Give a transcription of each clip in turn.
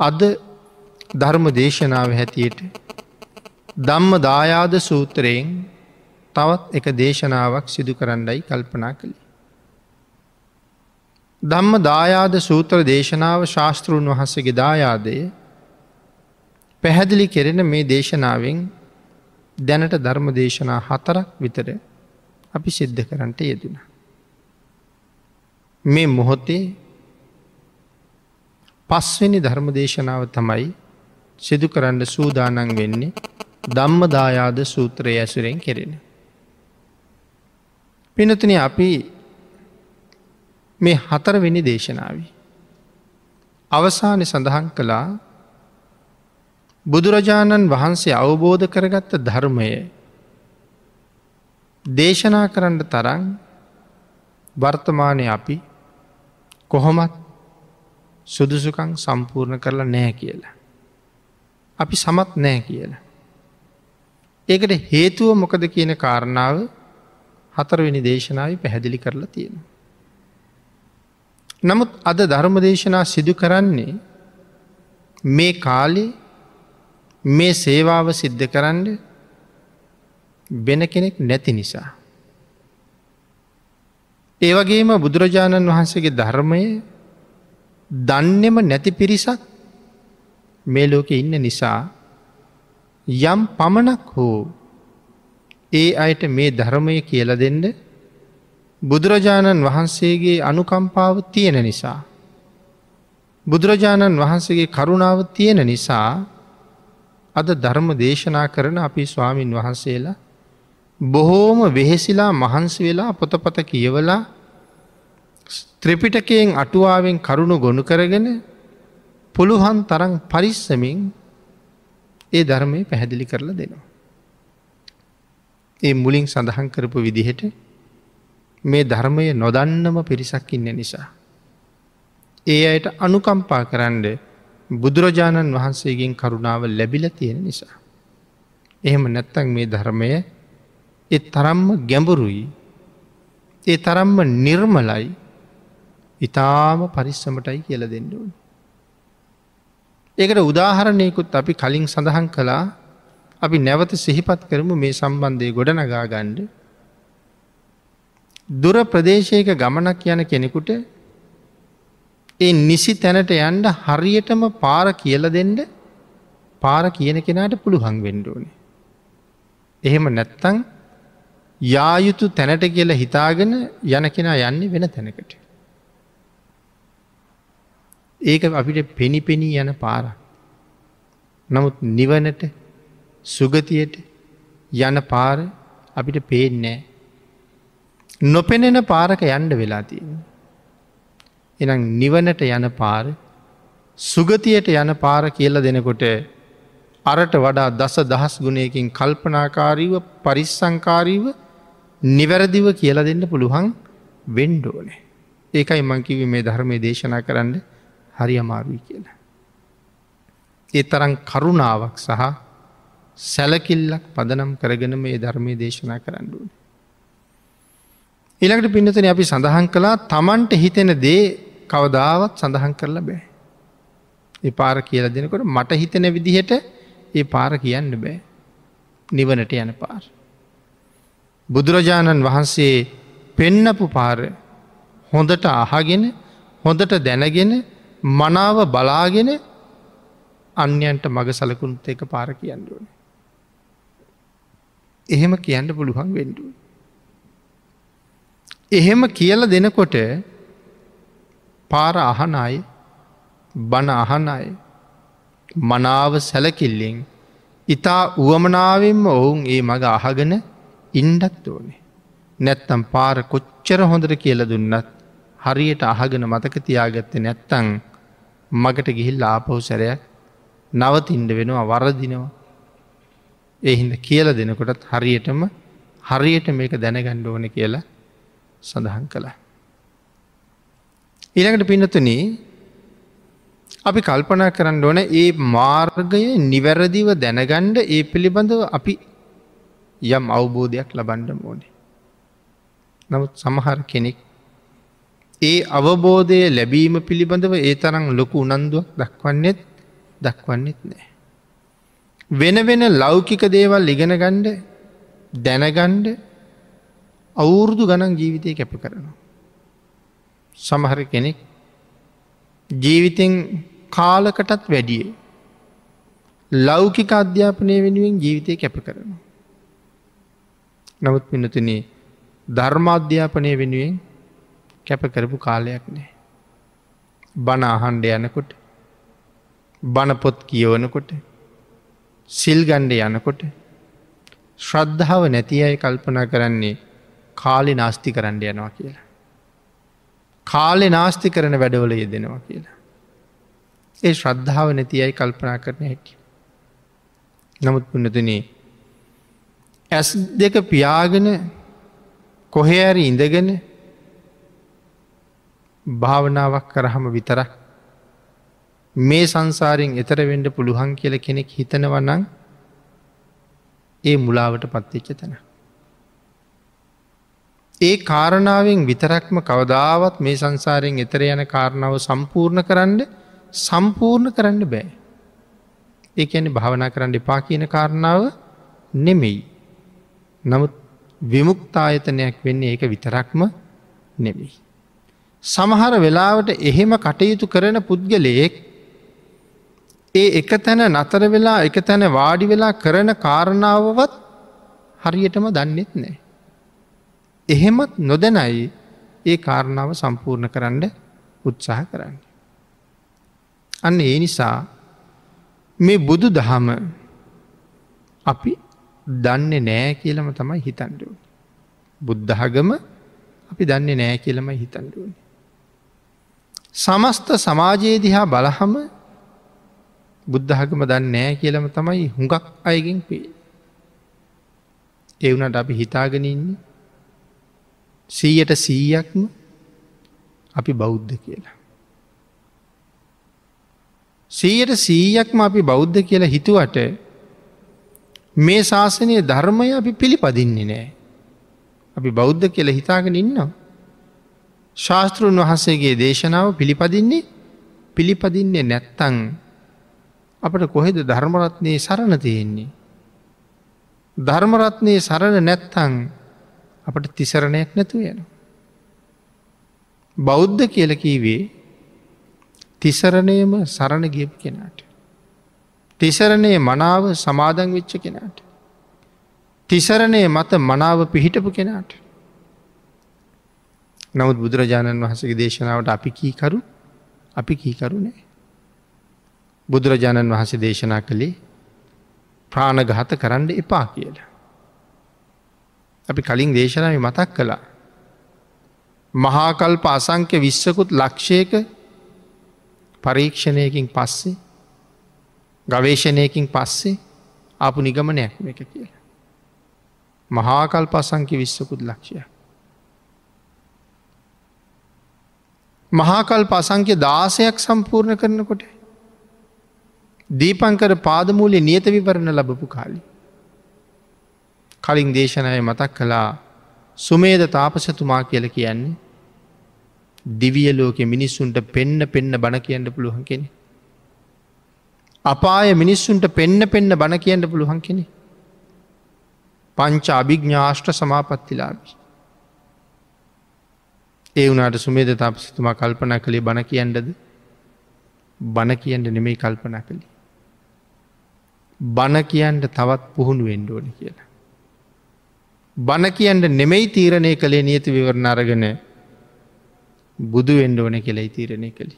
අද ධර්ම දේශනාව හැටියට ධම්ම දායාද සූත්‍රයෙන් තවත් එක දේශනාවක් සිදු කරන්නයි කල්පනා කළේ. ධම්ම දායාද සූත්‍ර දේශනාව ශාස්තෘන් වහන්සගේ දායාදය පැහැදිලි කෙරෙන මේ දේශනාවෙන් දැනට ධර්ම දේශනා හතරක් විතර අපි සිද්ධ කරන්නට යෙදෙන. මේ මොහොතේ පස්වෙනි ධර්ම දේශනාව තමයි සිදු කරන්න සූදානන් වෙන්නේ ධම්මදායාද සූත්‍රය ඇසුරෙන් කෙරෙන. පිනතුන අපි මේ හතරවෙනි දේශනාවී. අවසානය සඳහන් කළා බුදුරජාණන් වහන්සේ අවබෝධ කරගත්ත ධර්මය දේශනා කරන්න තරන් වර්තමානය අපි කොහොමත් සුදුසුකං සම්පූර්ණ කරලා නෑ කියලා. අපි සමත් නෑ කියලා. ඒකට හේතුව මොකද කියන කාරණාව හතරවෙනි දේශනාව පැහැදිලි කරලා තියෙන. නමුත් අද ධර්ම දේශනා සිදු කරන්නේ මේ කාලේ මේ සේවාව සිද්ධ කරන්න වෙන කෙනෙක් නැති නිසා. ඒවගේම බුදුරජාණන් වහන්සේගේ ධර්මය දන්නෙම නැති පිරිසක් මේ ලෝකෙ ඉන්න නිසා යම් පමණක් හෝ ඒ අයට මේ ධර්මය කියල දෙන්න බුදුරජාණන් වහන්සේගේ අනුකම්පාව තියෙන නිසා. බුදුරජාණන් වහන්සේගේ කරුණාව තියෙන නිසා අද ධර්ම දේශනා කරන අපි ස්වාමීන් වහන්සේලා බොහෝම වෙහෙසිලා මහන්සි වෙලා පොතපත කියවලා ත්‍රිපිටකයෙන් අටුවාවෙන් කරුණු ගොුණු කරගෙන පුළුවන් තරං පරිස්සමින් ඒ ධර්මය පැහැදිලි කරලා දෙනවා. ඒ මුලින් සඳහන් කරපු විදිහට මේ ධර්මය නොදන්නම පිරිසක් ඉන්න නිසා. ඒ අයට අනුකම්පා කරන්න බුදුරජාණන් වහන්සේගෙන් කරුණාව ලැබිල තියෙන නිසා. එහෙම නැත්තන් මේ ධර්මය එ තරම්ම ගැඹුරුයි ඒ තරම්ම නිර්මලයි ඉතාම පරිස්සමටයි කියල දෙන්න ඕන. ඒකට උදාහරණයකුත් අපි කලින් සඳහන් කළා අපි නැවත සිහිපත් කරමු මේ සම්බන්ධය ගොඩනගා ගණ්ඩ දුර ප්‍රදේශයක ගමනක් යන කෙනෙකුට ඒ නිසි තැනට යන්ඩ හරියටම පාර කියල දෙන්න පාර කියන කෙනාට පුළුහං වෙන්ඩෝනේ. එහෙම නැත්තං යායුතු තැනට කියලා හිතාගෙන යන කෙනා යන්නේ වෙන තැනකට. ඒක අපිට පෙනිපෙනී යන පාර. නමුත් නිවනට සුගතියට යන පාර අපිට පේනෑ. නොපෙනෙන පාරක යන්ඩ වෙලා තියෙන. එනම් නිවනට යන පාර සුගතියට යන පාර කියල දෙනකොට අරට වඩා දස දහස් ගුණයකින් කල්පනාකාරීව පරිස්සංකාරීව නිවැරදිව කියල දෙන්න පුළුවන් වෙන්ඩෝනේ. ඒකයි මංකිවි මේ ධර්මය දේශනා කරන්න හරි අමාරුයි කියලා. ඒ තරන් කරුණාවක් සහ සැලකිල්ලක් පදනම් කරගෙන මේ ධර්මය දේශනා කරන්නුවන. ඉළඟට පින්නතන අපි සඳහන් කළා තමන්ට හිතෙන දේ කවදාවත් සඳහන් කරලා බෑ. ඒ පාර කියල දෙනකොට මට හිතෙන විදිහට ඒ පාර කියන්න බෑ. නිවනට යන පාර. බුදුරජාණන් වහන්සේ පෙන්නපු පාර හොඳට අහගෙන හොඳට දැනගෙන මනාව බලාගෙන අන්‍යන්ට මග සලකුණුත් එක පාර කියන්නුවන. එහෙම කියන්න පුළුවන් වෙන්ඩුව. එහෙම කියල දෙනකොට පාර අහන අයි බණ අහන අයි මනාව සැලකිල්ලෙන් ඉතා උවමනාවෙන්ම ඔවුන් ඒ මඟ අහගෙන ඉන්ඩත් ඕනේ. නැත්තම් පාර කොච්චර හොඳට කියල දුන්නත් හරියට අහගෙන මතක තියාගත්ත නැත්තං මගට ගිහිල් ආපහු සැරයක් නවතින්ඩ වෙනවා වරදිනවා. එහින්ද කියල දෙනකොටත් හරියටම හරියට මේක දැනගණ්ඩ ඕන කියලා සඳහන් කළා. ඊළඟට පින්නතුන අපි කල්පනා කරන්න ඕන ඒ මාර්ගය නිවැරදිව දැනගණ්ඩ ඒ පිළිබඳව අපි යම් අවබෝධයක් ලබන්ඩ ඕනේ. නමුත් සමහර කෙනෙක් ඒ අවබෝධය ලැබීම පිළිබඳව ඒ තරම් ලොකු උනන්දුවක් දක්වන්නෙත් දක්වන්නෙත් නෑ. වෙන වෙන ලෞකික දේවල් ඉගෙන ගණ්ඩ දැනගණ්ඩ අවුරුදු ගණන් ජීවිතය කැප කරනවා. සමහර කෙනෙක් ජීවිතෙන් කාලකටත් වැඩියේ. ලෞකික අධ්‍යාපනය වෙනුවෙන් ජීවිතය කැප කරනවා. නමුත් පිනතුනේ ධර්මාධ්‍යාපනය වෙනුවෙන් කැප කරපු කාලයක් නෑ. බණ අහන්ඩ යනකොට බණපොත් කියවනකොට සිල්ගණ්ඩ යනකොට ශ්‍රද්ධාව නැති අය කල්පනා කරන්නේ කාලි නාස්ති කරන්න යනවා කියලා. කාලෙ නාස්ති කරන වැඩවල යෙදෙනවා කියලා. ඒ ශ්‍රද්ධාව නැති අයි කල්පනා කරන හැකි. නමුත් පුන්නතුනේ ඇස් දෙක පියාගෙන කොහෙඇරි ඉඳගෙන භාවනාවක් කරහම විතරක් මේ සංසාරයෙන් එතර වෙන්ඩ පුළුවන් කියල කෙනෙක් හිතනවනං ඒ මුලාවට පත්වෙච්ච තැන. ඒ කාරණාවෙන් විතරක්ම කවදාවත් මේ සංසාරයෙන් එතර යන කාරණාව සම්පූර්ණ කරන්න සම්පූර්ණ කරන්න බෑ. ඒ ඇන භාවනා කරන්න එපා කියන කාරණාව නෙමෙයි. නමුත් විමුක්තායතනයක් වෙන්නේ ඒක විතරක්ම නෙමෙයි. සමහර වෙලාවට එහෙම කටයුතු කරන පුද්ගලයෙක් ඒ එක තැන නතර වෙලා එක තැන වාඩි වෙලා කරන කාරණාවවත් හරියටම දන්නෙත් නෑ. එහෙමත් නොදැනයි ඒ කාරණාව සම්පූර්ණ කරන්න උත්සාහ කරන්න. අන්න ඒ නිසා මේ බුදු දහම අපි දන්නේ නෑ කියලම තමයි හිතන්ඩුව. බුද්ධහගම අපි දන්නේ නෑ කියලමයි හිතන්ඩුවනි. සමස්ත සමාජයේ දිහා බලහම බුද්ධහගම දන්න නෑ කියලම තමයි හුඟක් අයගෙන් පේ. එවනට අපි හිතාගෙනන්නේ සීයට සීයක්ම අපි බෞද්ධ කියලා. සීයට සීයක්ම අපි බෞද්ධ කියලා හිතුවට මේ ශාසනය ධර්මය අපි පිළිපදින්නේ නෑ. අපි බෞද්ධ කියලා හිතාගෙන ඉන්නවා. ශාස්තෘන් වහන්සේගේ දේශනාව පිළිපදින්නේ පිළිපදින්නේ නැත්තං අපට කොහෙද ධර්මරත්නයේ සරණ තියෙන්නේ. ධර්මරත්නයේ සරණ නැත්තං අපට තිසරණයක් නැතුව යන. බෞද්ධ කියලකීවේ තිසරණයම සරණ ගියපු කෙනාට. තිසරණය මනාව සමාදන් වෙච්ච කෙනාට. තිසරණය මත මනාව පිහිටපු කෙනාට. නමුත් බුදුරජාණන් වහසගේ දේශනාවට අපි කීකරු අපි කීකරු නෑ. බුදුරජාණන් වහන්සේ දේශනා කළේ ප්‍රාණගහත කරන්න එපා කියලා. අපි කලින් දේශනාව මතක් කළා. මහාකල්ප අසංක්‍ය විශ්සකුත් ලක්ෂයක පරීක්ෂණයකින් පස්සේ ගවේශණයකින් පස්සේ ආපු නිගමනයක් එක කියලා. මහාකල් පසංකි විශ්සකුත් ලක්ෂය. මහාකල් පසංක්‍ය දාසයක් සම්පූර්ණ කරනකොට දීපංකර පාදමූලය නියත විවරණ ලබපු කාලි. කලින් දේශනය මතක් කළා සුමේද තාපසතුමා කියල කියන්නේ දිවිය ලෝකෙ මිනිස්සුන්ට පෙන්න පෙන්න බණ කියන්න පුළුවන් කෙනෙ. අපාය මිනිස්සුන්ට පෙන්න පෙන්න බණ කියන්න පුළුවන් කෙනෙ. පංච අභිග්ඥාෂ්ට්‍ර සමාපත්තිලාබි. ඒ වුනාට සුමේද තාපසතුමා කල්පනා කළේ බණ කියන්නද බණ කියන්න නෙමෙයි කල්පනා කළේ. බණ කියන්ට තවත් පුහුණු වෙන්ඩෝන කියලා. බණ කියන්ට නෙමෙයි තීරණය කළේ නියති විවරණ අරගෙන බුදු වෙන්ඩ ඕන කෙලයි තීරණය කළි.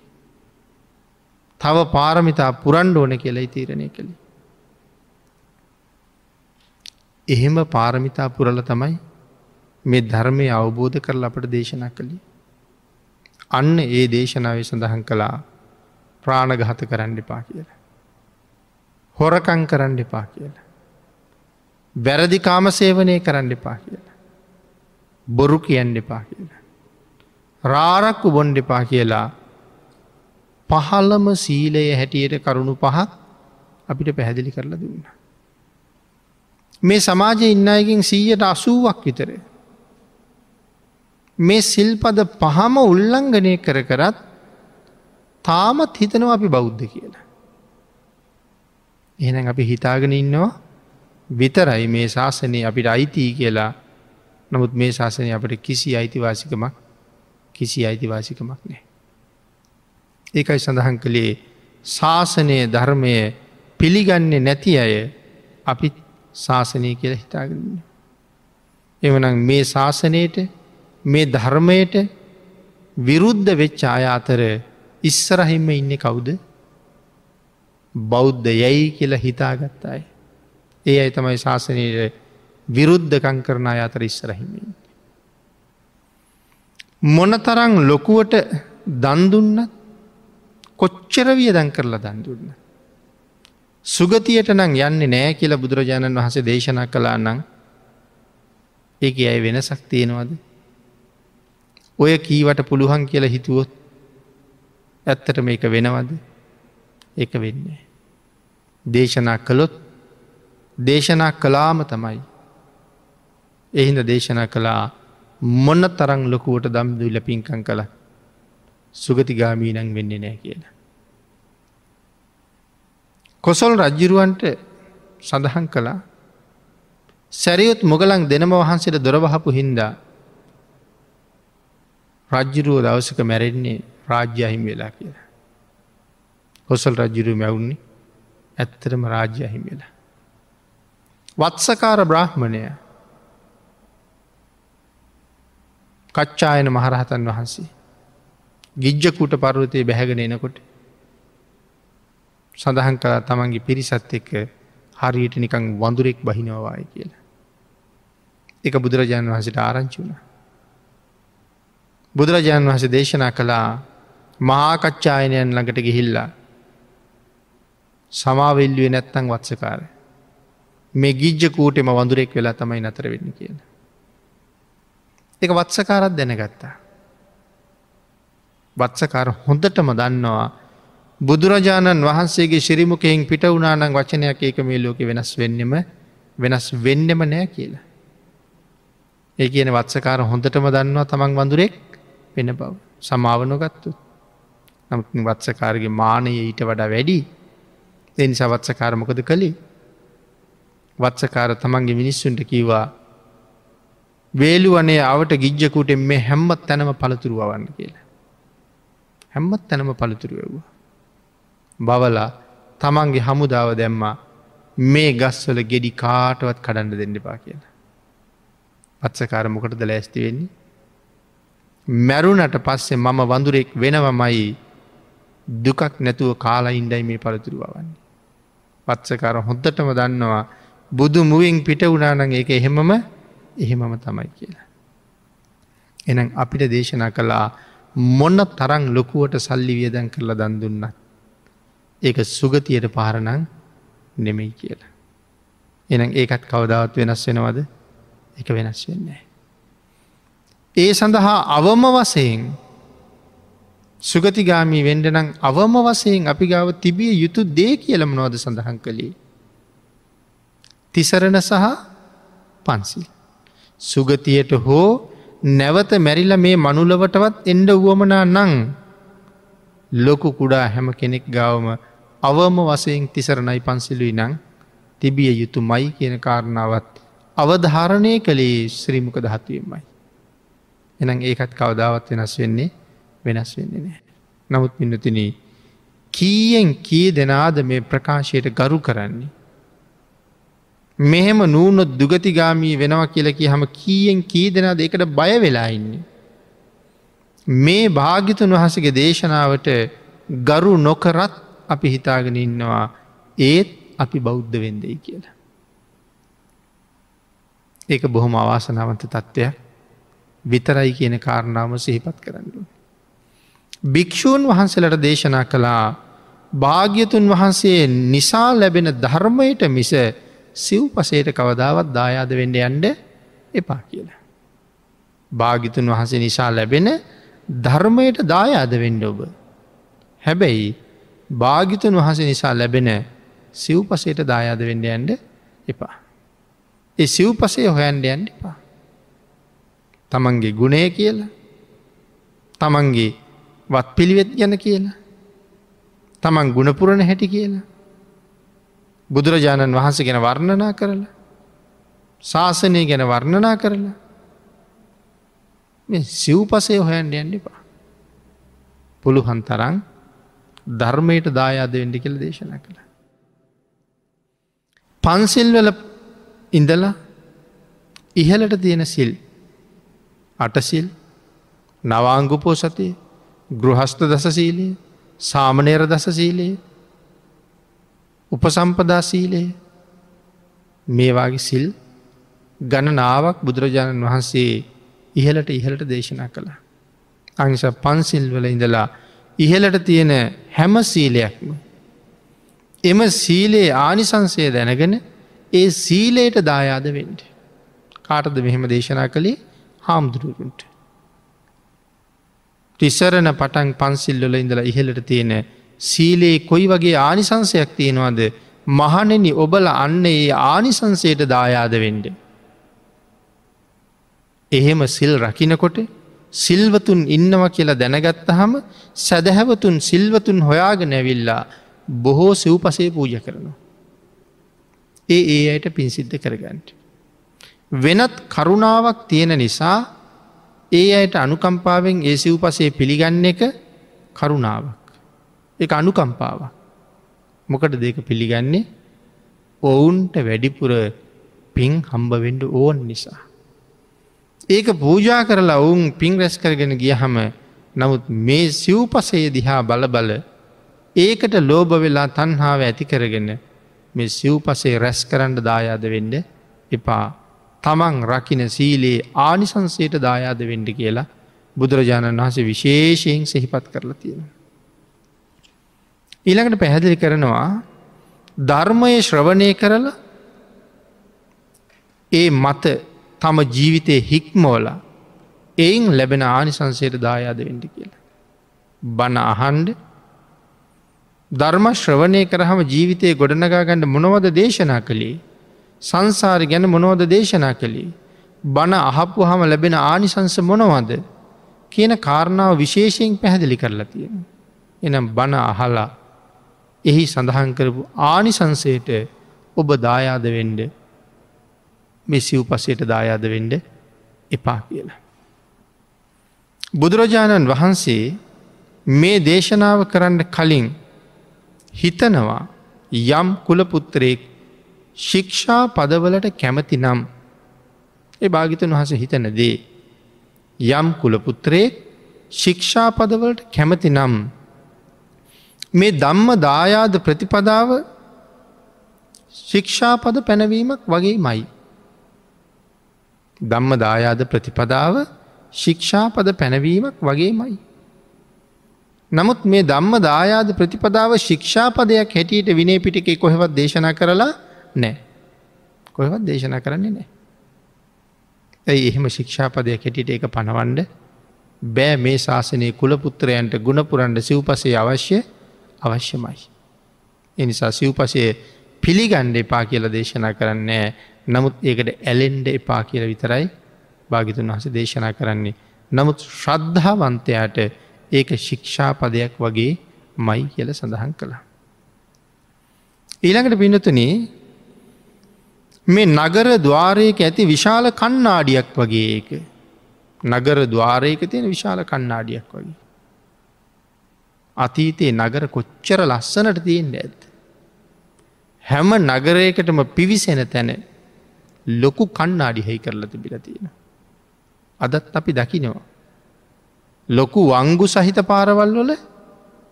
තව පාරමිතා පුරන්ඩ ඕන කෙලයි තීරණය කළි. එහෙම පාරමිතා පුරල තමයි මේ ධර්මය අවබෝධ කරල අපට දේශනා කළි. අන්න ඒ දේශනාව සඳහන් කළා ප්‍රාණගහත කරන්න එපා කියලා. හොරකං කරන්න එපා කියලා. වැරදි කාම සේවනය කරන්න එපා කියලා. බොරු කියන්න එපා කියලා. රාරක්කු බොන්්ඩ එපා කියලා පහළම සීලය හැටියට කරුණු පහක් අපිට පැහැදිලි කරලා දුන්න. මේ සමාජය ඉන්නයකින් සීයට අසූුවක් විතර. මේ සිල්පද පහම උල්ලංඝනය කර කරත් තාමත් හිතනවා අපි බෞද්ධ කියලා. එහෙනම් අපි හිතාගෙන ඉන්නවා විතරයි මේ ශාසනය අපිට අයිතිී කියලා නමුත් මේ ශාසනය අපට කිසි අයිතිවාසිකමක් කිසි අයිතිවාසිකමක් නෑ. ඒකයි සඳහන් කළේ ශාසනය ධර්මය පිළිගන්නේ නැති අය අපි ශාසනය කියල හිතාගන්න. එවනම් මේ ශාසනයට මේ ධර්මයට විරුද්ධ වෙච්ච අය අතර ඉස්සරහිම්ම ඉන්න කවුද බෞද්ධ යැයි කියලා හිතාගත්තායි. ඒ අයි තමයි ශාසනයට විරුද්ධකං කරන අය අතර ඉස්සරහිමින්. මොනතරං ලොකුවට දන්දුන්නත් කොච්චර වියදන් කරලා දන්දුන්න. සුගතියට නං යන්නේ නෑ කියලා බුදුරජාණන් වහස දේශනා කලා නං ඒක ඇයි වෙනසක් තියෙනවද. ඔය කීවට පුළුවන් කියලා හිතුවොත් ඇත්තට මේක වෙනවද එක වෙන්නේ. දේශනා කළොත් දේශනා කලාම තමයි. එහින්ද දේශනා කළා මොන්න තරං ලොකුවට දම් දුල්ල පින්කං කළ සුගතිගාමීනං වෙන්නේ නෑ කියලා. කොසොල් රජ්ජිරුවන්ට සඳහන් කළා සැරියොත් මොගලන් දෙනම වහන්සේට දොරවහපු හින්දා රජ්ජිරුව දවසක මැරෙන්නේ රාජ්‍ය අහිම වෙලා කියලා. කොසල් රජ්ජිරු මැවුන්නේ ඇත්තරම රාජ්‍ය අහිම වෙලා. වත්සකාර බ්‍රහ්මණය කච්චායන මහරහතන් වහන්සේ. ගිජ්ජකුට පරුවතය බැහැගෙන එනකොට සඳහන් කලා තමන්ගේ පිරිසත් එක්ක හරියට නිකං වඳුරෙක් බහිනවවාය කියලා. එක බුදුරජාණන් වහසට ආරංචි වුණ. බුදුරජාණන් වහස දේශනා කළා මහාකච්ඡායනයන් ළඟට ගිහිල්ලා සමාවෙල්ලුවේ නැත්තං වත්සකාර. මේ ගිජ්ජකූටෙම වඳුරෙක් වෙලා තමයි නතර වෙන්න කියන. එක වත්සකාරත් දැනගත්තා. වත්සකාර හොඳටම දන්නවා බුදුරජාණන් වහන්සේගේ ශිරිමුකෙන් පිට වුණනං වචනයක් ඒක මේ ලෝක වෙනස් වෙන්නෙම වෙනස් වෙන්නෙම නෑ කියලා. ඒ කියන වත්සකාර හොඳටම දන්නවා තමන් වඳුරෙක් වෙන බව සමාවනොගත්තු. නමුත් වත්සකාරගේ මානය ඊට වඩා වැඩි එනි සවත්සකාරමොකද කළේ. වත්සකාර තමන්ගේ මිනිස්සුන්ට කීවා වේලුවනේ අවට ගිජ්ජකුටෙන් මේ හැම්මත් තැනම පළතුරුවවන්න කියලා. හැම්මත් තැනම පළතුරුවව්වා. බවලා තමන්ගේ හමුදාව දැම්මා මේ ගස්වල ගෙඩි කාටවත් කඩන්න දෙන්න පා කියලා. පත්සකාර මොකටද ලෑස්ති වෙන්නේ. මැරුණට පස්සේ මම වඳුරෙක් වෙනවමයි දුකක් නැතුව කාලා ඉන්ඩයි මේ පළතුරුවවන්නේ. පත්සකාර හොද්දටම දන්නවා බුදු මුවෙන් පිට වුණානං ඒක එහෙමම එහෙමම තමයි කියලා. එනම් අපිට දේශනා කළා මොන්න තරං ලොකුවට සල්ලි වියදැන් කරලා දන් දුන්නත්. ඒක සුගතියට පාරණං නෙමෙයි කියලා. එනම් ඒකත් කවදාවත් වෙනස් වෙනවද එක වෙනස් වෙන්නේ. ඒ සඳහා අවම වසයෙන් සුගතිගාමී වෙන්ඩනම් අවම වසයෙන් අපි ගාව තිබිය යුතු දේ කියලම නොවද සඳහන් කළේ. තිසරණ සහ පන්සිල්. සුගතියට හෝ නැවත මැරිල මේ මනුලවටවත් එන්ඩ වුවමනා නං ලොකු කුඩා හැම කෙනෙක් ගාවම අවම වසයෙන් තිසරණයි පන්සිලුයි නං තිබිය යුතු මයි කියන කාරණාවත් අවධාරණය කළේ ශ්‍රීමක දහත්වීමයි. එනම් ඒකත් කවදාවත් වෙනස් වෙන්නේ වෙනස් වෙන්නේ නෑ. නමුත් පින්නතින කීයෙන් කී දෙනාද මේ ප්‍රකාශයට ගරු කරන්නේ. මෙහෙම නූනොත් දුගතිගාමී වෙනවා කියලකි හම කීයෙන් කී දෙනාද එකට බය වෙලා ඉන්නේ. මේ භාගිතුන් වහසගේ දේශනාවට ගරු නොකරත් අපි හිතාගෙන ඉන්නවා ඒත් අපි බෞද්ධ වෙන්දයි කියලා. ඒක බොහොම අවාසනාවන්ත තත්ත්වයක් විතරයි කියන කාරණාව සිහිපත් කරන්න. භික්‍ෂූන් වහන්සේලට දේශනා කළා භාග්‍යතුන් වහන්සේ නිසා ලැබෙන ධර්මයට මිස සිව් පසේට කවදාවත් දායාද වෙන්ඩ යන්ඩ එපා කියලා. භාගිතුන් වහන්සේ නිසා ලැබෙන ධර්මයට දායාද වෙන්ඩ ඔබ. හැබැයි භාගිතුන් වහස නිසා ලැබෙන සිව් පසේට දායාද වෙන්ඩ යන්ඩ එපා. ඒ සිව් පසේ හොයන්ඩ යන්ඩ එපා. තමන්ගේ ගුණය කියලා තමන්ගේ වත් පිළිවෙත් ගැන කියලා තමන් ගුණපුරණ හැටි කියලා බුදුරජාණන් වහන්ස ගැන වර්ණනා කරලා. ශාසනය ගැන වර්ණනා කරලා. සිව් පසේ හොයන්ට යන්න එපා. පුළුහන් තරන් ධර්මයට දායාද වෙන්ඩි කළ දේශනා කළ. පන්සිල්වල ඉඳලා ඉහලට තියෙන සිල් අටසිල් නවාංගුපෝ සතිය ගෘහස්ත දසසීලයේ සාමනේර දසසීලයේ උපසම්පදාසීලයේ මේවාගේ සිල් ගණනාවක් බුදුරජාණන් වහන්සේ ඉහලට ඉහලට දේශනා කළ. අනිස පන්සිල් වල ඉඳලා ඉහලට තියෙන හැම සීලයක්ම. එම සීලයේ ආනිසංසය දැනගෙන ඒ සීලයට දායාද වෙන්ඩ. කාටද මෙහෙම දේශනා කළේ හාමුදුරුවරුන්ට. ටිස්සරණ පටන් පන්සිල්ලොල ඉඳලා ඉහලට තියෙන සීලයේ කොයි වගේ ආනිසංසයක් තියෙනවාද මහනෙනි ඔබල අන්න ඒ ආනිසංසයට දායාද වෙන්ඩ. එහෙම සිල් රකිනකොට සිල්වතුන් ඉන්නව කියලා දැනගත්ත හම සැදැහැවතුන් සිල්වතුන් හොයාග නැවිල්ලා බොහෝ සිව්පසේ පූජ කරනවා. ඒ ඒ අයට පින්සිද්ධ කරගන්ට. වෙනත් කරුණාවක් තියෙන නිසා ඒ අයට අනුකම්පාවෙන් ඒ සිව්පසේ පිළිගන්න එක කරුණාවක්. එක අනුකම්පාව. මොකට දෙක පිළිගන්නේ ඔවුන්ට වැඩිපුර පින් හම්බවෙඩ ඕන් නිසා. ඒක පූජා කරලා ඔවුන් පින් රැස් කරගෙන ගියහම නමුත් මේ සිව්පසය දිහා බල බල ඒකට ලෝබ වෙලා තන්හාාව ඇති කරගෙන මේ සිව්පසේ රැස් කරන්න දායාද වෙන්ඩ එපා තමන් රකින සීලේ ආනිසංසයට දායාද වෙන්ඩ කියලා බුදුරජාණන් වහසේ විශේෂයෙන් සෙහිපත් කරලා තියෙන. ඊළඟට පැහැදිලි කරනවා ධර්මය ශ්‍රවණය කරලා ඒ මත තම ජීවිතය හික්මෝල එයින් ලැබෙන ආනිසංසයට දායාද වෙන්ඩ කියලා. බණ අහන්ඩ ධර්ම ශ්‍රවණය කරහම ජීවිතය ගොඩනගාගණඩ මොනවද දේශනා කළේ. සංසාරි ගැන මොනවද දේශනා කළේ. බණ අහපු හම ලැබෙන ආනිසංස මොනවද කියන කාරණාව විශේෂයෙන් පැහැදිලි කරලා තියෙන. එනම් බණ අහලා එහි සඳහන් කරපු ආනිසංසයට ඔබ දායාද වෙන්ඩ මේ සිව්පසයට දායාද වෙන්ඩ එපා කියලා. බුදුරජාණන් වහන්සේ මේ දේශනාව කරන්න කලින් හිතනවා යම් කුලපුත්තරයෙක් ශික්ෂා පදවලට කැමති නම් ඒ භාගිතන් වහස හිතන දේ යම් කුලපුත්‍රයෙක් ශික්ෂා පදවලට කැමති නම් මේ ධම්ම දායාද ප්‍රතිපදාව ශික්ෂාපද පැනවීමක් වගේ මයි. ධම්ම දායාද ප්‍රතිපදාව ශික්ෂාපද පැනවීමක් වගේ මයි. නමුත් මේ ධම්ම දායාද ප්‍රතිපදාව ශික්ෂාපදයක් හැටියට විනේ පිටික කොහෙවත් දේශනා කරලා නෑ. කොහෙවත් දේශනා කරන්නේ නෑ. ඇයි එහෙම ශික්ෂාපදයක් හැටියට එක පනවන්ඩ බෑ මේ ශාසනය කුලපුත්‍රයන්ට ගුණපුරන්ඩ සිව්පසේ අවශ්‍ය අවශ්‍යමයි. එනිසා සිව්පසේ පිළිගණ්ඩ එපා කියල දේශනා කරන්නේ නමුත් ඒකට ඇලෙන්ඩ එපා කියල විතරයි භාගිතුන් වහස දේශනා කරන්නේ. නමුත් ශ්‍රද්ධාවන්තයාට ඒක ශික්ෂාපදයක් වගේ මයි කියල සඳහන් කළා. ඊළඟට පිනතුනේ මේ නගර දවාරයක ඇති විශාල කන්නාඩියක් වගේ ඒක. නගර දවාරයක තියෙන විශාල කන්නාඩියක් වගේ. අතීතයේ නගර කොච්චර ලස්සනට තියෙන්ට ඇත්. හැම නගරයකටම පිවිසෙන තැන ලොකු කන්නාඩි හයි කරලා තිබිල තියෙන. අදත් අපි දකිනවා. ලොකු වංගු සහිත පාරවල් වල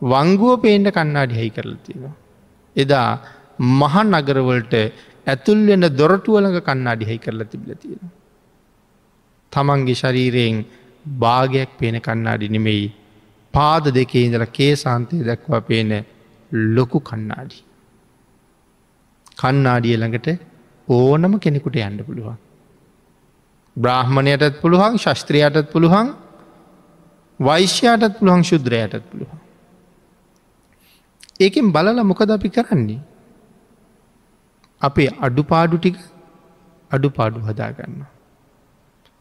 වංගුව පේන්ට කන්නාඩි හයි කරලා තියෙනවා. එදා මහන් නගරවලට ඇතුල් වෙන දොරටුවලඟ කන්නාඩි හයි කරලා තිබිල තියෙන. තමන්ගේ ශරීරයෙන් භාගයක් පේන කන්නාඩි නෙමෙයි පාද දෙකේ ඉඳල කේසාන්තය දැක්වා පේන ලොකු කන්නාඩි. කන්නාඩිය ළඟට ඕනම කෙනෙකුට යන්න පුළුවන්. බ්‍රාහ්මණයටත් පුළුවන් ශස්ත්‍රයටත් පුළුවන් වෛශ්‍යයටත් පුළුවන් ශුද්‍රයටත් පුළුවන්. ඒකෙන් බලල මොකද අපි කරන්නේ. අපේ අඩුපාඩු ටික අඩුපාඩු හදාගන්න.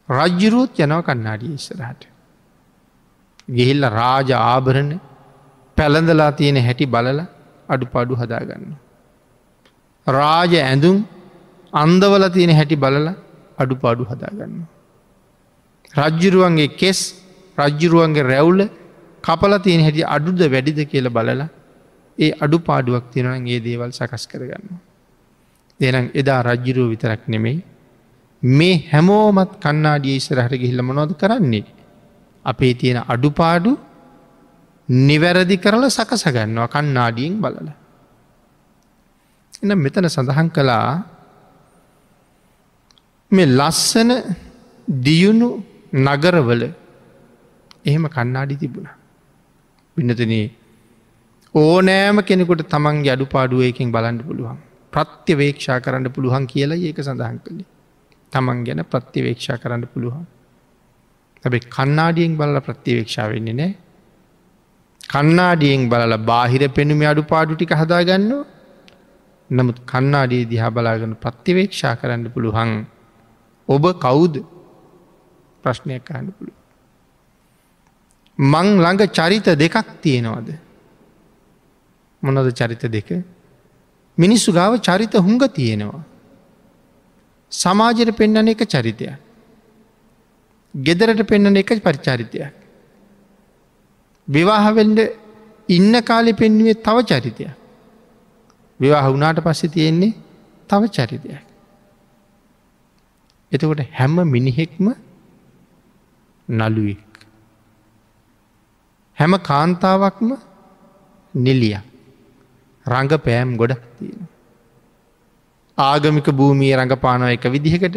රජ්ජුරුවත් යනව කන්නාඩිය ඉස්සරහට. ගිහිල්ල රාජ ආභරණ පැළඳලා තියෙන හැටි බලල අඩුපාඩු හදාගන්න. රාජ ඇඳුම් අන්දවල තියෙන හැටි බලල අඩු පාඩු හදාගන්න. රජ්ජුරුවන්ගේ කෙස් රජ්ජුරුවන්ගේ රැවුල කපල තියෙන හැටි අඩුද වැඩිද කියල බලලා ඒ අඩු පාඩුවක් තියෙනන ඒ දේවල් සකස් කරගන්න. දෙනම් එදා රජ්ජුරුව විතරක් නෙමෙයි මේ හැමෝමත් කන්නාඩිය ඉස්සරහට ගිහිල්ල මොනොද කරන්නේ. අපේ තියෙන අඩුපාඩු නිවැරදි කරල සකසගන්නවා කන්නාඩියෙන් බලල. එන මෙතන සඳහන් කළා මේ ලස්සන දියුණු නගරවල එහෙම කන්නාඩි තිබුණ. පිනතනේ ඕනෑම කෙනෙකුට තමන්ගේ අඩු පාඩුවයකින් බලන්න පුළුවන්. ප්‍රත්‍යවේක්ෂා කරන්න පුළුවන් කියලා ඒක සඳහන් කළේ. තමන් ගැන ප්‍රත්‍යවේක්ෂා කරන්න පුළුවන්. ඇැබයි කන්නාඩියෙන් බලල ප්‍රත්‍යවේක්ෂා වෙන්නේ නෑ. කන්නාඩියෙන් බලල බාහිර පෙනුම අඩු පාඩු ටික හදාගන්න නමුත් කන්නාඩිය දිහා බලාගන්න ප්‍රත්‍යවේක්ෂා කරන්න පුළුවන් ඔබ කවුද ප්‍රශ්නයක් අහන්න පුළුව. මං ළඟ චරිත දෙකක් තියෙනවද. මොනද චරිත දෙක මිනිස්සු ගාව චරිත හුඟ තියෙනවා. සමාජයට පෙන්න්නන එක චරිතය. ගෙදරට පෙන්න්නන එක පරිචාරිතයක්. විවාහවෙන්ඩ ඉන්න කාලෙ පෙන්නුවේ තව චරිතය. විවාහ වුනාට පස්සෙ තියෙන්නේ තව චරිතයක්. එතකොට හැම මිනිහෙක්ම නළුවෙක්. හැම කාන්තාවක්ම නිලිය රඟ පෑම් ගොඩක් තියෙන. ආගමික භූමිය රඟපානව එක විදිහකට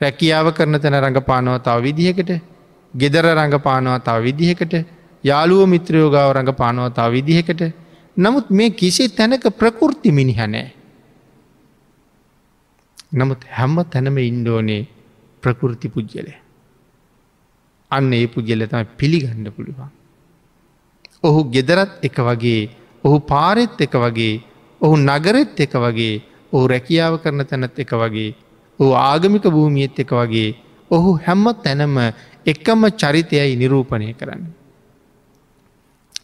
රැකියාව කරන තැන රඟපානව තව විදිහකට ගෙදර රඟපානව තව විදිහකට යාළුව මිත්‍රයෝගාව රඟපානව තව විදිහකට නමුත් මේ කිසි තැනක ප්‍රකෘති මිනිහනෑ. නමුත් හැම්ම තැනම ඉන්ඩෝනේ ප්‍රකෘති පුද්ගලය. අන්න ඒ පුද්ගල තම පිළිගන්න පුළුවන්. ඔහු ගෙදරත් එක වගේ ඔහු පාරෙත් එක වගේ ඔහු නගරෙත් එක වගේ ඔහු රැකියාව කරන තැනත් එක වගේ ඔහු ආගමික භූමියත් එක වගේ ඔහු හැම්ම තැනම එකම චරිතයයි නිරූපණය කරන්න.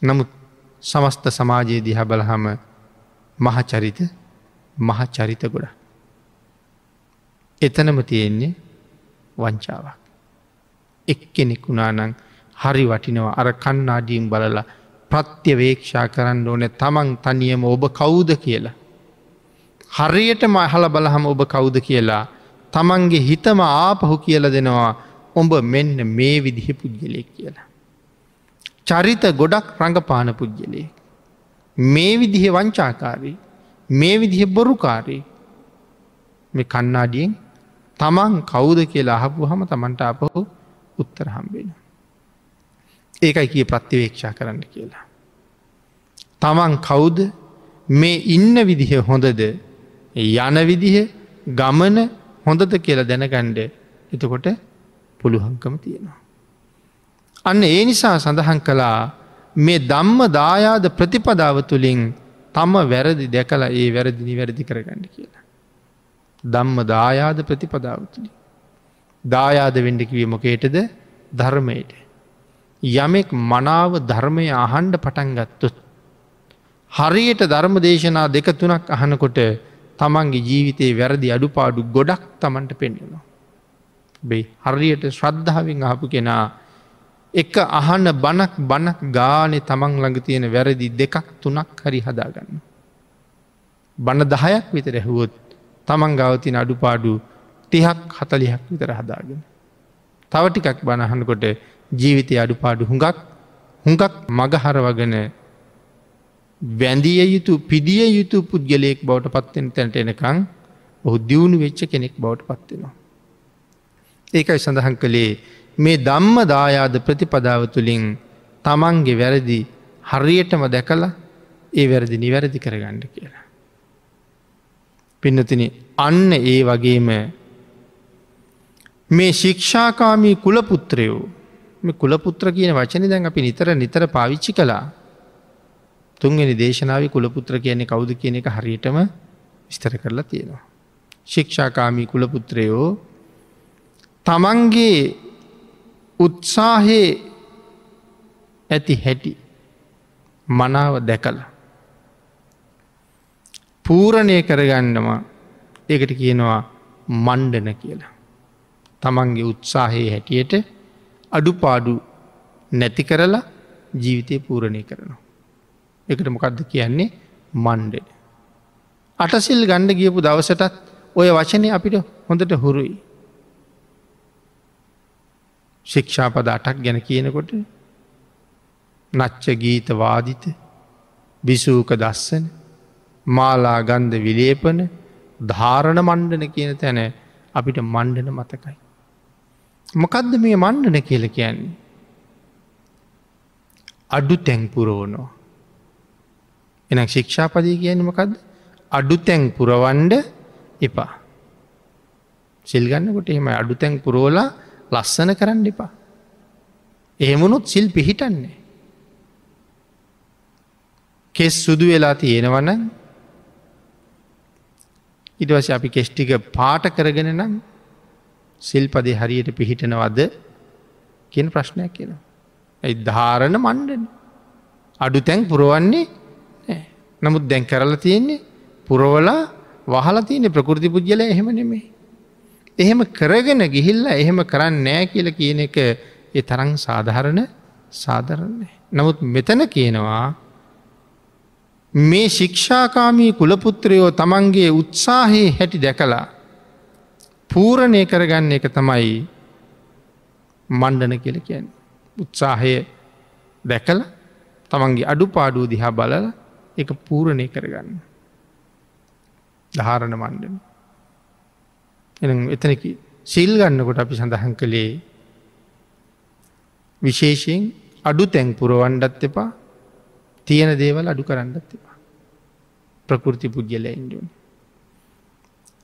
නමුත් සමස්ත සමාජයේ දිහ බලහම මහචරිත මහචරිත ගොඩ. එතනම තියෙන්නේ වංචාවක්. එක්කෙනෙක් වුණානං හරි වටිනව අර කන්නාඩීම් බලලා ප්‍රත්‍යවේක්ෂා කරන්න ඕන තමන් තනියම ඔබ කවුද කියලා. හරියට මහල බලහම ඔබ කවුද කියලා තමන්ගේ හිතම ආපහු කියල දෙනවා ඔඹ මෙන්න මේ විදිහ පුද්ගලයෙක් කියලා. චරිත ගොඩක් රඟපාන පුද්ගලේ. මේ විදිහ වංචාකාරී මේ විදිහ බොරුකාරී මේ කන්නාඩියෙන් තමන් කවුද කියලා අහපු හම තමන්ට අපහු උත්තර හම්බෙන. ඒකයි කිය ප්‍රතිවේක්ෂා කරන්න කියලා. තමන් කවුද මේ ඉන්න විදිහ හොඳද යන විදිහ ගමන හොඳද කියලා දැනගණ්ඩ එතකොට පුළුහංකම තියෙනවා. අන්න ඒ නිසා සඳහන් කළා මේ දම්ම දායාද ප්‍රතිපදාව තුළින් තම වැරදි දැකලා ඒ වැරදි නිවැරදි කරගන්න කියලා. දම්ම දායාද ප්‍රතිපදාව තුළි. දායාද වෙන්ඩකිවේ මොකේටද ධර්මයට. යමෙක් මනාව ධර්මය අහන්ඩ පටන් ගත්තොත්. හරියට ධර්ම දේශනා දෙක තුනක් අහනකොට තමන්ගේ ජීවිතයේ වැරදි අඩුපාඩු ගොඩක් තමන්ට පෙන්වෙනවා. බේ හරියට ශ්‍රද්ධාවෙන් අහපු කෙනා එක අහන්න බණක් බණක් ගානේ තමන් ළඟ තියෙන වැරදි දෙකක් තුනක් හරි හදාගන්න. බණ දහයක් විතර ඇහුවොත් තමන් ගවතින අඩුපාඩු තිහක් හතලිහක් විතර හදාගෙන. තව ටිකක් බණහනකොට ජීවිතය අඩුපාඩු හුඟක් හුඟක් මගහරවගෙන වැඳිය යුතු පිදිය යුතු පුද්ගලයෙක් බවට පත්වෙන තැනට එනකං ඔහු දියුණු වෙච්ච කෙනෙක් බවට පත්වෙනවා. ඒකයි සඳහන් කළේ මේ දම්ම දායාද ප්‍රතිපදාව තුළින් තමන්ගේ වැරදි හරියටම දැකලා ඒ වැරදි නිවැරදි කරගණ්ඩ කියලා. පින්නතින අන්න ඒ වගේම මේ ශික්ෂාකාමී කුලපුත්‍රයෝ මේ කුලපුත්‍ර කියන වචන දැන් අපි නිතර නිතර පාවිච්චි කලා තුන්ගෙන දේශනාව කුලපුත්‍ර කියන්නේ කවුද කියන එක හරියටම විස්තර කරලා තියෙනවා. ශික්ෂාකාමී කුලපුත්‍රයෝ තමන්ගේ උත්සාහයේ ඇති හැටි මනාව දැකල. පූරණය කරගන්නවා ඒකට කියනවා මණ්ඩන කියලා. තමන්ගේ උත්සාහයේ හැටියට අඩුපාඩු නැති කරලා ජීවිතය පූරණය කරනවා. එකට මොකක්ද කියන්නේ මණ්ඩ. අටසිල් ගණ්ඩ ගියපු දවසටත් ඔය වචනය අපිට හොඳට හුරුයි. ශික්ෂාපද අටක් ගැන කියනකොට නච්ච ගීත වාදිත බිසූක දස්සන මාලා ගන්ධ විලේපන ධාරණ මණ්ඩන කියන තැන අපිට මණ්ඩන මතකයි. මොකදද මේ මණ්ඩන කියල කියන්නේ. අඩු තැංපුරෝනෝ. එන ශික්ෂාපදී කියනමකද අඩු තැන් පුරවන්ඩ එපා. සිල්ගන්නකොට එහෙම අඩු තැන් පුරෝලා ලස්සන කරන්න එපා. එහෙමුණුත් සිල් පිහිටන්නේ. කෙස් සුදු වෙලා තියෙනවන ඉටවස අපි කෙස්්ටික පාට කරගෙන නම් සිල්පදේ හරියට පිහිටනවද කියන ප්‍රශ්නයක් කියෙනවා. ඇයි ධාරණ මණ්ඩන අඩු තැන් පුරුවන්නේ නමුත් දැන් කරලා තියෙන්නේ පුරවලා වහල තියනෙ ප්‍රකෘති පුද්ගල එහෙම නෙමේ. එහෙම කරගෙන ගිහිල්ල එහෙම කරන්න නෑ කියල කියන එක ඒ තරං සාධහරණ සාධරන්නේ. නමුත් මෙතන කියනවා මේ ශික්ෂාකාමී කුලපුත්‍රයෝ තමන්ගේ උත්සාහයේ හැටි දැකලා පූරණය කරගන්න එක තමයි මණ්ඩන කියල කියන්න. උත්සාහය දැකල තමන්ගේ අඩු පාඩුව දිහා බලල එක පූරණය කරගන්න. ධාරණ මණ්ඩන. එ එතනක සිල් ගන්නකොට අපි සඳහන් කළේ විශේෂයෙන් අඩු තැන් පුරවන්ඩත් එපා තියෙන දේවල් අඩු කරන්නත් එපා. ප්‍රකෘති පුද්ගල ඉන්ඩුවන.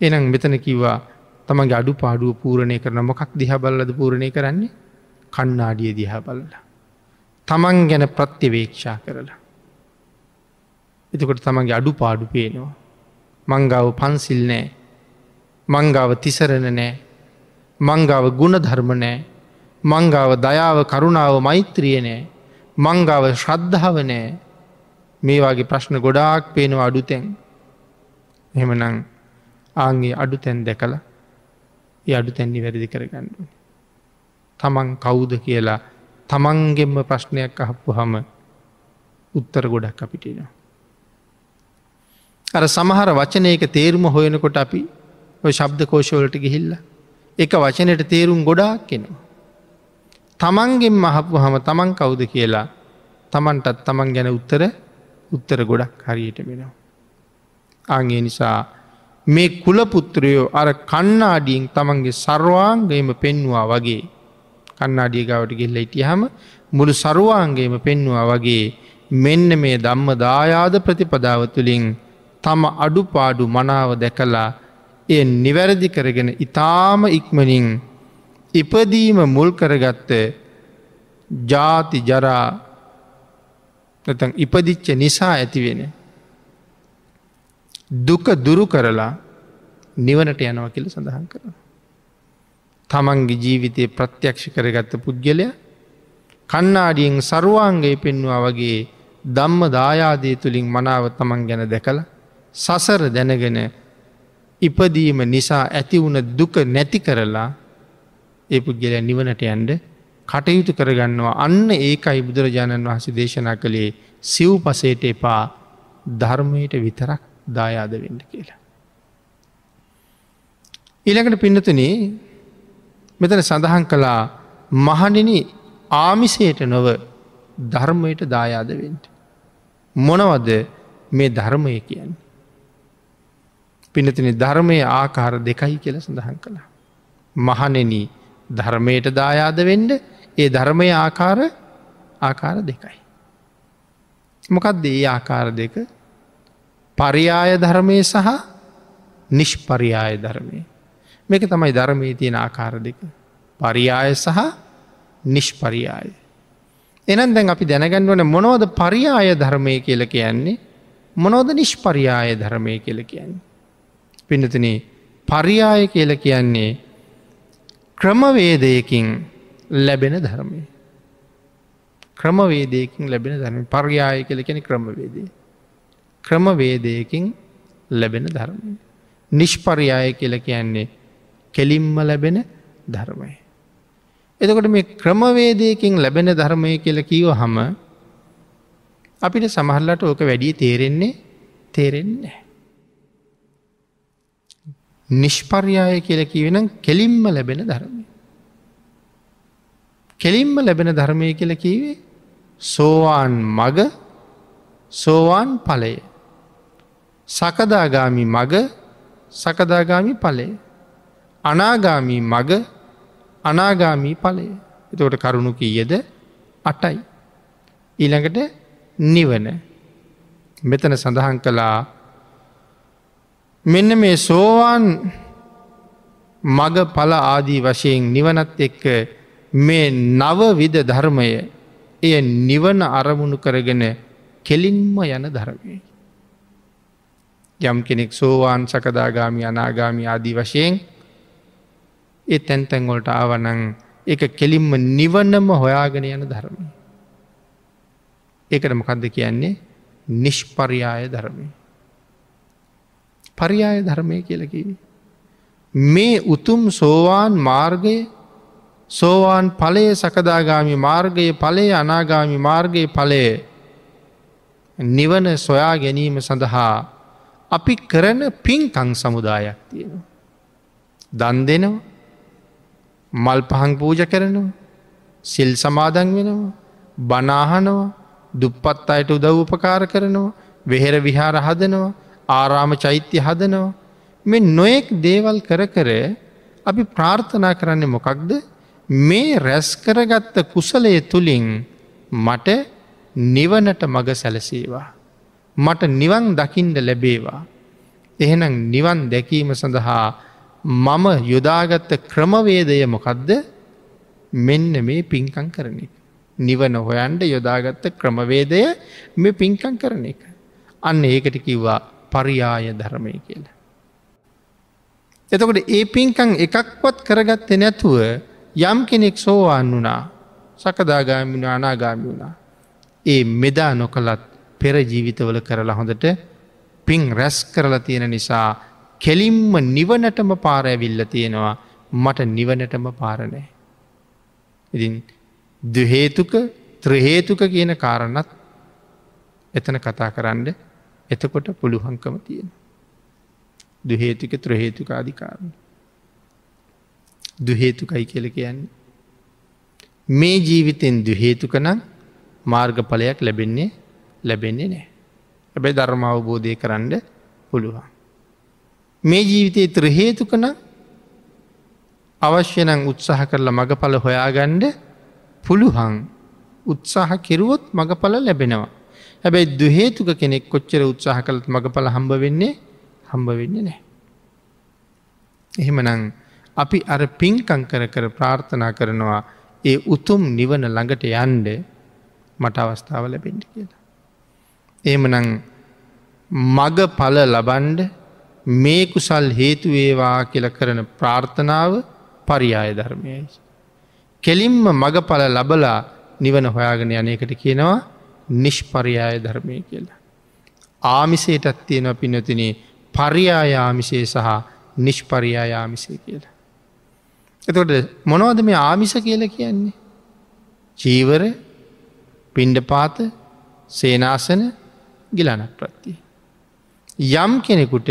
එනම් මෙතන කිව්වා තමගේ අඩු පාඩුව පූරණය කරන මොකක් දිහබල්ලද පූරණය කරන්නේ? කන්නාඩිය දිහා බලලා. තමන් ගැන ප්‍රත්‍යවේක්ෂා කරලා. එතකොට තමන්ගේ අඩු පාඩු පේනවා. මංගාව පන්සිල් නෑ. මංගාව තිසරණ නෑ. මංගාව ගුණ ධර්ම නෑ. මංගාව දයාව කරුණාව මෛත්‍රිය නෑ. මංගාව ශ්‍රද්ධාව නෑ. මේ වගේ ප්‍රශ්න ගොඩාක් පේනවා අඩු තැන් එහෙමනං ආන්ගේ අඩු තැන් දැකලා ඒ අඩු තැන්දි වැරදි කරගන්නඩු. තමන් කවුද කියලා තමන්ගෙන්ම ප්‍රශ්නයක් අහපු හම උත්තර ගොඩක් අපිටිනවා. අර සමහර වචනයක තේරුම හොයනකොට අපි ඔය ශබ්ද කෝෂවලට ගිහිල්ල එක වචනයට තේරුම් ගොඩාක් කෙනවා. තමන්ගෙන් මහපු හම තමන් කවුද කියලා තමන්ටත් තමන් ගැන උත්තර උත්තර ගොඩක් හරියට වෙනවා. ආගේ නිසා මේ කුලපුත්‍රයෝ අර කන්නාඩියෙන් තමන්ගේ සර්වාංගයම පෙන්වා වගේ කන්නාඩිය ගවට ගෙල්ල ඉටියහම මුළු සරුවාන්ගේම පෙන්වා වගේ මෙන්න මේ දම්ම දායාද ප්‍රතිපදාව තුළින් තම අඩුපාඩු මනාව දැකලා එය නිවැරදි කරගෙන ඉතාම ඉක්මනින් ඉපදීම මුල් කරගත්ත ජාති ජරා නැතන් ඉපදිච්ච නිසා ඇතිවෙන. දුක දුරු කරලා නිවනට යනව කියල සඳහන් කරන. තමන්ගේ ජීවිතය ප්‍රත්‍යක්ෂ කරගත්ත පුද්ගලය කන්නාඩියෙන් සරුවාන්ගේ පෙන්වා වගේ දම්ම දායාදය තුළින් මනාව තමන් ගැන දැකලා සසර දැනගෙන ඉපදීම නිසා ඇති වුණ දුක නැති කරලා ඒ පුද්ගල නිවනට යන්ඩ කටයුතු කරගන්නවා අන්න ඒකයි බුදුරජාණන් වහස දේශනා කළේ සිව් පසේට එපා ධර්මයට විතරක් දායාද වෙන්න කියලා. ඊළඟට පින්නතුන මෙතන සඳහන් කළා මහනින ආමිසයට නොව ධර්මයට දායාදවෙන්ට. මොනවද මේ ධර්මය කියන්න. පිනතින ධර්මය ආකාර දෙකයි කියල සඳහන් කළා. මහනෙන ධර්මයට දායාද වෙන්ඩ ඒ ධර්මය ආකාර ආකාර දෙකයි. මොකක්ද ඒ ආකාර දෙක පරියාය ධර්මය සහ නිෂ්පරියාය ධර්මය. මේක තමයි ධර්මය තියෙන ආකාර දෙක. පරියාය සහ නිෂ්පරියාය. එනන් දැන් අපි දැනගන්නවන මොනෝද පරියාය ධර්මය කියල කියන්නේ මොනෝද නිෂ්පරියාය ධර්මය කියල කියන්නේ. පිනතන පරියාය කියල කියන්නේ ක්‍රමවේදයකින් ලැබෙන ධර්මය. ක්‍රමවේදයකින් ලැබෙන ධර්ම පර්යාය කල කෙන ක්‍රමවේදේ. ක්‍රමවේදයකින් ලැබෙන ධර්මය. නිෂ්පරියාය කියල කියන්නේ කෙලින්ම ලැබෙන ධර්මය. එතකොට මේ ක්‍රමවේදයකින් ලැබෙන ධර්මය කියල කීව හම අපිට සමහල්ලට ඕක වැඩිය තේරෙන්නේ තේරෙන්නේ. නිෂ්පර්යාය කියල කිවෙන කෙලින්ම ලැබෙන ධර්මය. කෙලින්ම ලැබෙන ධර්මය කියල කීවේ සෝවාන් මග සෝවාන් පලය. සකදාගාමි මග සකදාගාමි පලේ. අනාගාමී මග අනාගාමී පලය. එතවට කරුණු කීයද අටයි. ඊළඟට නිවන මෙතන සඳහන් කළා මෙන්න මේ සෝවාන් මග පල ආදී වශයෙන් නිවනත් එක්ක මේ නවවිධ ධර්මය එය නිවන අරමුණු කරගෙන කෙලින්ම යන ධර්මය. යම් කෙනෙක් සෝවාන් සකදාගාමි අනාගාමි ආදී වශයෙන් ඒ තැන්තැන්ගොලට ආවනං එක කෙලින්ම නිවන්නම හොයාගෙන යන ධර්මය. ඒකට මොකක්ද කියන්නේ නිෂ්පරියාය ධර්මය. පරියාය ධර්මය කියලකිවි. මේ උතුම් සෝවාන් මාර්ගය සෝවාන් පලය සකදාගාමි මාර්ගයේ පලේ අනාගාමි මාර්ගයේ පලය නිවන සොයා ගැනීම සඳහා අපි කරන පින්කං සමුදායක් තියෙනවා. දන් දෙනවා මල් පහන් පූජ කරනවා සිල් සමාදන් වෙනවා බනාහනවා දුප්පත් අයට උදව් උපකාර කරනවා වෙහෙර විහාර හදනවා ආරාම චෛත්‍ය හදනවා මෙ නොයෙක් දේවල් කර කර අපි ප්‍රාර්ථනා කරන්නේ මොකක්ද මේ රැස් කරගත්ත කුසලය තුළින් මට නිවනට මග සැලසේවා. මට නිවන් දකිින්ට ලැබේවා. එහෙනම් නිවන් දැකීම සඳහා මම යොදාගත්ත ක්‍රමවේදය මොකක්ද මෙන්න මේ පින්කං කරන එක. නිවන හොයන්ට යොදාගත්ත ක්‍රමවේදය මේ පින්කං කරන එක. අන්න ඒකට කිව්වා පරියාය ධර්මය කියලා. එතකොට ඒ පින්කං එකක්වත් කරගත්ත නැතුව යම් කෙනෙක් සෝවාන් වුණා සකදාගාමින අනාගාමි වුණා. ඒ මෙදා නොකළත් පෙර ජීවිතවල කරලා හොඳට පින් රැස් කරලා තියෙන නිසා කෙලින්ම නිවනටම පාරඇවිල්ල තියෙනවා මට නිවනටම පාරණෑ. ඉතින් දුහේතුක ත්‍රහේතුක කියන කාරණත් එතන කතා කරන්න එතකොට පුළුවන්කම තියෙන. දුහේතුක ත්‍රහේතුක අධිකාරණ. දුහේතුකයි කියල කියන්නේ. මේ ජීවිතෙන් දුහේතුක නම් මාර්ගඵලයක් ලැබෙන්නේ ලැබෙන්නේ නෑ. ඇබැයි ධර්ම අවබෝධය කරන්න පුළුවන්. මේ ජීවිතයේ ත්‍රහේතුකන අවශ්‍යනං උත්සාහ කරලා මගඵල හොයාගණ්ඩ පුළුහන් උත්සාහ කෙරුවොත් මගඵල ලැබෙනවා. හැබැයි දුහේතුක කෙනෙක් කොච්චර උත්සාහ කළත් මගඵල හම්බ වෙන්නේ හම්බ වෙන්නේ නෑ. එහෙමනං අපි අර පින්කං කර කර ප්‍රාර්ථනා කරනවා ඒ උතුම් නිවන ළඟට යන්ඩ මට අවස්ථාව ලැබෙන්ඩ කියලා. එහෙමනං මග පල ලබන්ඩ මේ කුසල් හේතුවේවා කියල කරන ප්‍රාර්ථනාව පරියාය ධර්මයයි. කෙලින්ම මගඵල ලබලා නිවන හොයාගෙන යනකට කියනවා නිෂ්පරියාය ධර්මය කියලා. ආමිසේටත් තියෙන පිනතින පරියායාමිසේ සහ නිෂ්පරියායාමිසේ කියලා. එතකොට මොනවද මේ ආමිස කියල කියන්නේ. චීවර පින්ඩපාත සේනාසන ගිලනක් ප්‍රත්තිය. යම් කෙනෙකුට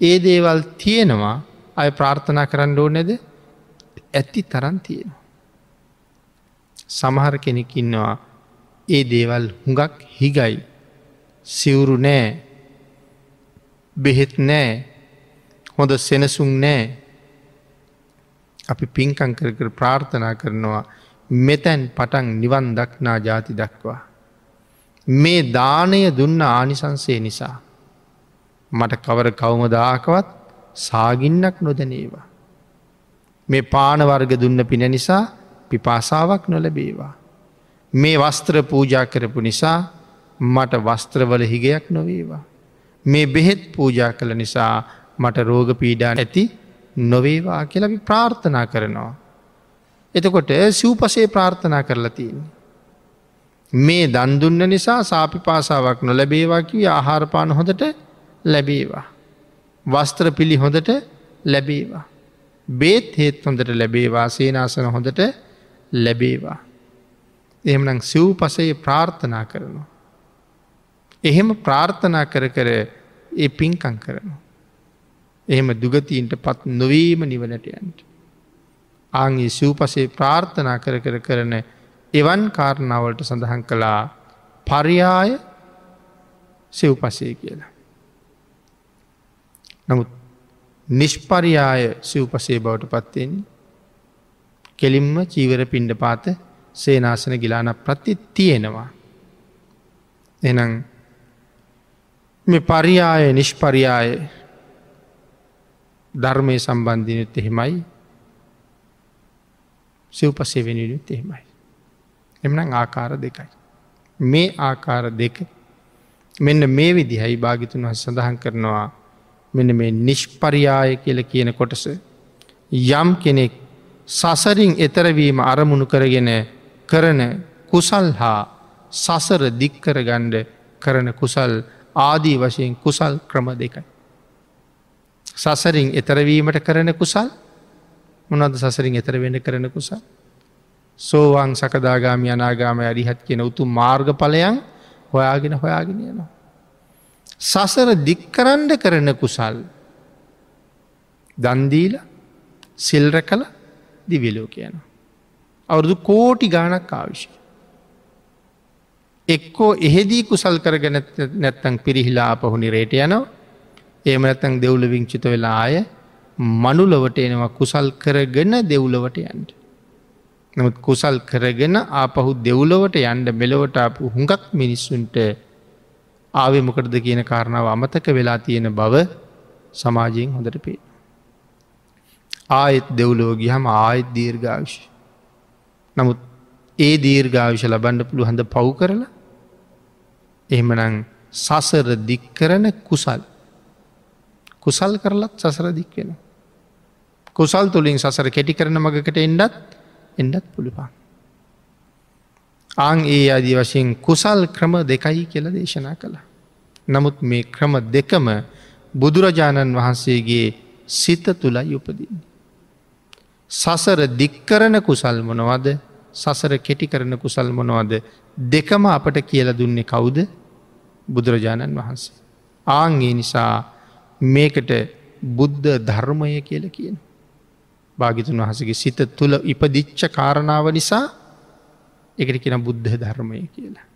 ඒ දේවල් තියෙනවා අය ප්‍රාර්ථනා කරන්න ඕනෙද ඇත්ති තරන් තියෙනවා. සමහර කෙනෙක් ඉන්නවා ඒ දේවල් හුඟක් හිගයි සිවුරු නෑ බෙහෙත් නෑ හොඳ සෙනසුන් නෑ අපි පින්කං කර කර ප්‍රාර්ථනා කරනවා මෙතැන් පටන් නිවන් දක්නා ජාති දක්වා. මේ දානය දුන්න ආනිසංසේ නිසා. මට කවර කවමදාකවත් සාගින්නක් නොදනේවා. මේ පානවර්ග දුන්න පින නිසා පිපාසාවක් නොලැබේවා. මේ වස්ත්‍ර පූජා කරපු නිසා මට වස්ත්‍රවල හිගයක් නොවේවා. මේ බෙහෙත් පූජා කළ නිසා මට රෝග පීඩා ඇති නොවේවා කියලවි ප්‍රාර්ථනා කරනවා. එතකොට සූපසේ ප්‍රාර්ථනා කරලා තියන්නේ. මේ දන්දුන්න නිසා සාපි පාසාවක් නොලැබේවා කිව ආහාරපාන හොඳට ලැබේවා. වස්ත්‍ර පිළි හොඳට ලැබේවා. බේත් හේත් හොඳට ලැබේවා සේනාසන හොඳට ලැබේවා. එහෙමනම් සිව් පසයේ ප්‍රාර්ථනා කරනවා. එහෙම ප්‍රාර්ථනා කර කර ඒ පින්කං කරනවා. එහෙම දුගතීන්ට පත් නොවීම නිවනට යන්ට. ආංගේ සූපසේ ප්‍රාර්ථනා කර කර කරන එවන් කාරණාවලට සඳහන් කළා පරියාය සිව්පසේ කියලා. නමුත් නිෂ්පරියාය සිව්පසේ බවට පත්වෙන්නේ කෙලින්ම චීවර පිණ්ඩ පාත සේනාසන ගිලාන ප්‍රත්ති තියෙනවා. එනම් මේ පරියාය නිෂ්පරියාය ධර්මය සම්බන්ධිනුත් එහෙමයි සිව්පසේ වෙනනුත් එහෙමයි. එමනම් ආකාර දෙකයි. මේ ආකාර දෙක මෙන්න මේ විදිහයි භාගිතුන් වහ සඳහන් කරනවා මෙන්න මේ නිෂ්පරියාය කියල කියන කොටස යම් කෙනෙක් සසරින් එතරවීම අරමුණු කරගෙන කරන කුසල් හා සසර දික්කර ගණ්ඩ කරන කුසල් ආදී වශයෙන් කුසල් ක්‍රම දෙකයි. සසරින් එතරවීමට කරන කුසල් මොනද සසරින් එතර වෙන කරන කුසල්. සෝවාන් සකදාගාමි අනාගාම අරිහත් කියන උතු මාර්ගඵලයන් හොයාගෙන හොයාගෙන යනවා. සසර දික්කරන්ඩ කරන කුසල් දන්දීල සිල්ර කළ දිවිලෝ කියන. අවුරුදු කෝටි ගානක් ආවිශය. එක්කෝ එහෙදී කුසල් කරගෙන නැත්තං පිරිහිලා අපහුනි රේට යනවා ඒම නැත්තං දෙව්ල විංචිත වෙලා ආය මනුලවට එනවා කුසල් කරගෙන දෙව්ලවට යන්ට. නමුත් කුසල් කරගෙන ආපහු දෙව්ලවට යන්ඩ මෙලොවට අප හුඟක් මිනිස්සුන්ට ආවෙ මොකටද කියන කාරණාව අමතක වෙලා තියෙන බව සමාජයෙන් හොඳට පේ. ආයෙත් දෙව්ලෝගි හම ආයෙත් දීර්ඝාවිශ. නමුත් ඒ දීර්ඝාවිශ ලබන්ඩ පුළු හඳ පව් කරලා එහෙමනං සසර දික්කරන කුසල් කුසල් කරලත් සසර දික්වෙන. කුසල් තුළින් සසර කෙටි කරන මගකට එන්ඩත් එන්ඩත් පුළුවන්. ආං ඒ අදි වශයෙන් කුසල් ක්‍රම දෙකයි කියල දේශනා කළ. නමුත් මේ ක්‍රම දෙකම බුදුරජාණන් වහන්සේගේ සිත තුළයි උපදින්නේ. සසර දික්කරන කුසල් මොනවද සසර කෙටි කරන කුසල් මොනවද දෙකම අපට කියල දුන්නේ කවුද බුදුරජාණන් වහන්සේ. ආංගේ නිසා මේකට බුද්ධ ධර්මය කියල කියන. භාගිතුන් වහසගේ සිත තුළ ඉපදිච්ච කාරණාව නිසා එකට කියෙන බුද්ධ ධර්මය කියලා.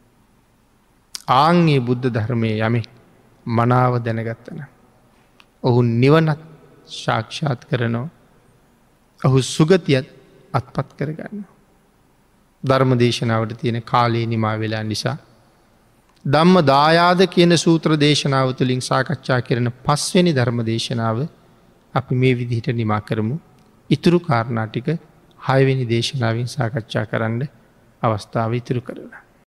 ආංගේ බුද්ධ ධර්මය යමෙක් මනාව දැනගත්තන. ඔහු නිවනත් ශාක්ෂාත් කරනවා. ඔහු සුගතියත් අත්පත් කරගන්න. ධර්ම දේශනාවට තියෙන කාලේ නිමා වෙලා නිසා. දම්ම දායාද කියන සූත්‍ර දේශනාව තුළින් සාකච්ඡා කරන පස්වැනි ධර්ම දේශනාව අපි මේ විදිහට නිමා කරමු. ඉතුරු කාරණාටික හයවෙනි දේශනාවෙන් සාකච්ඡා කරන්න අවස්ථාව ඉතුරු කරලා.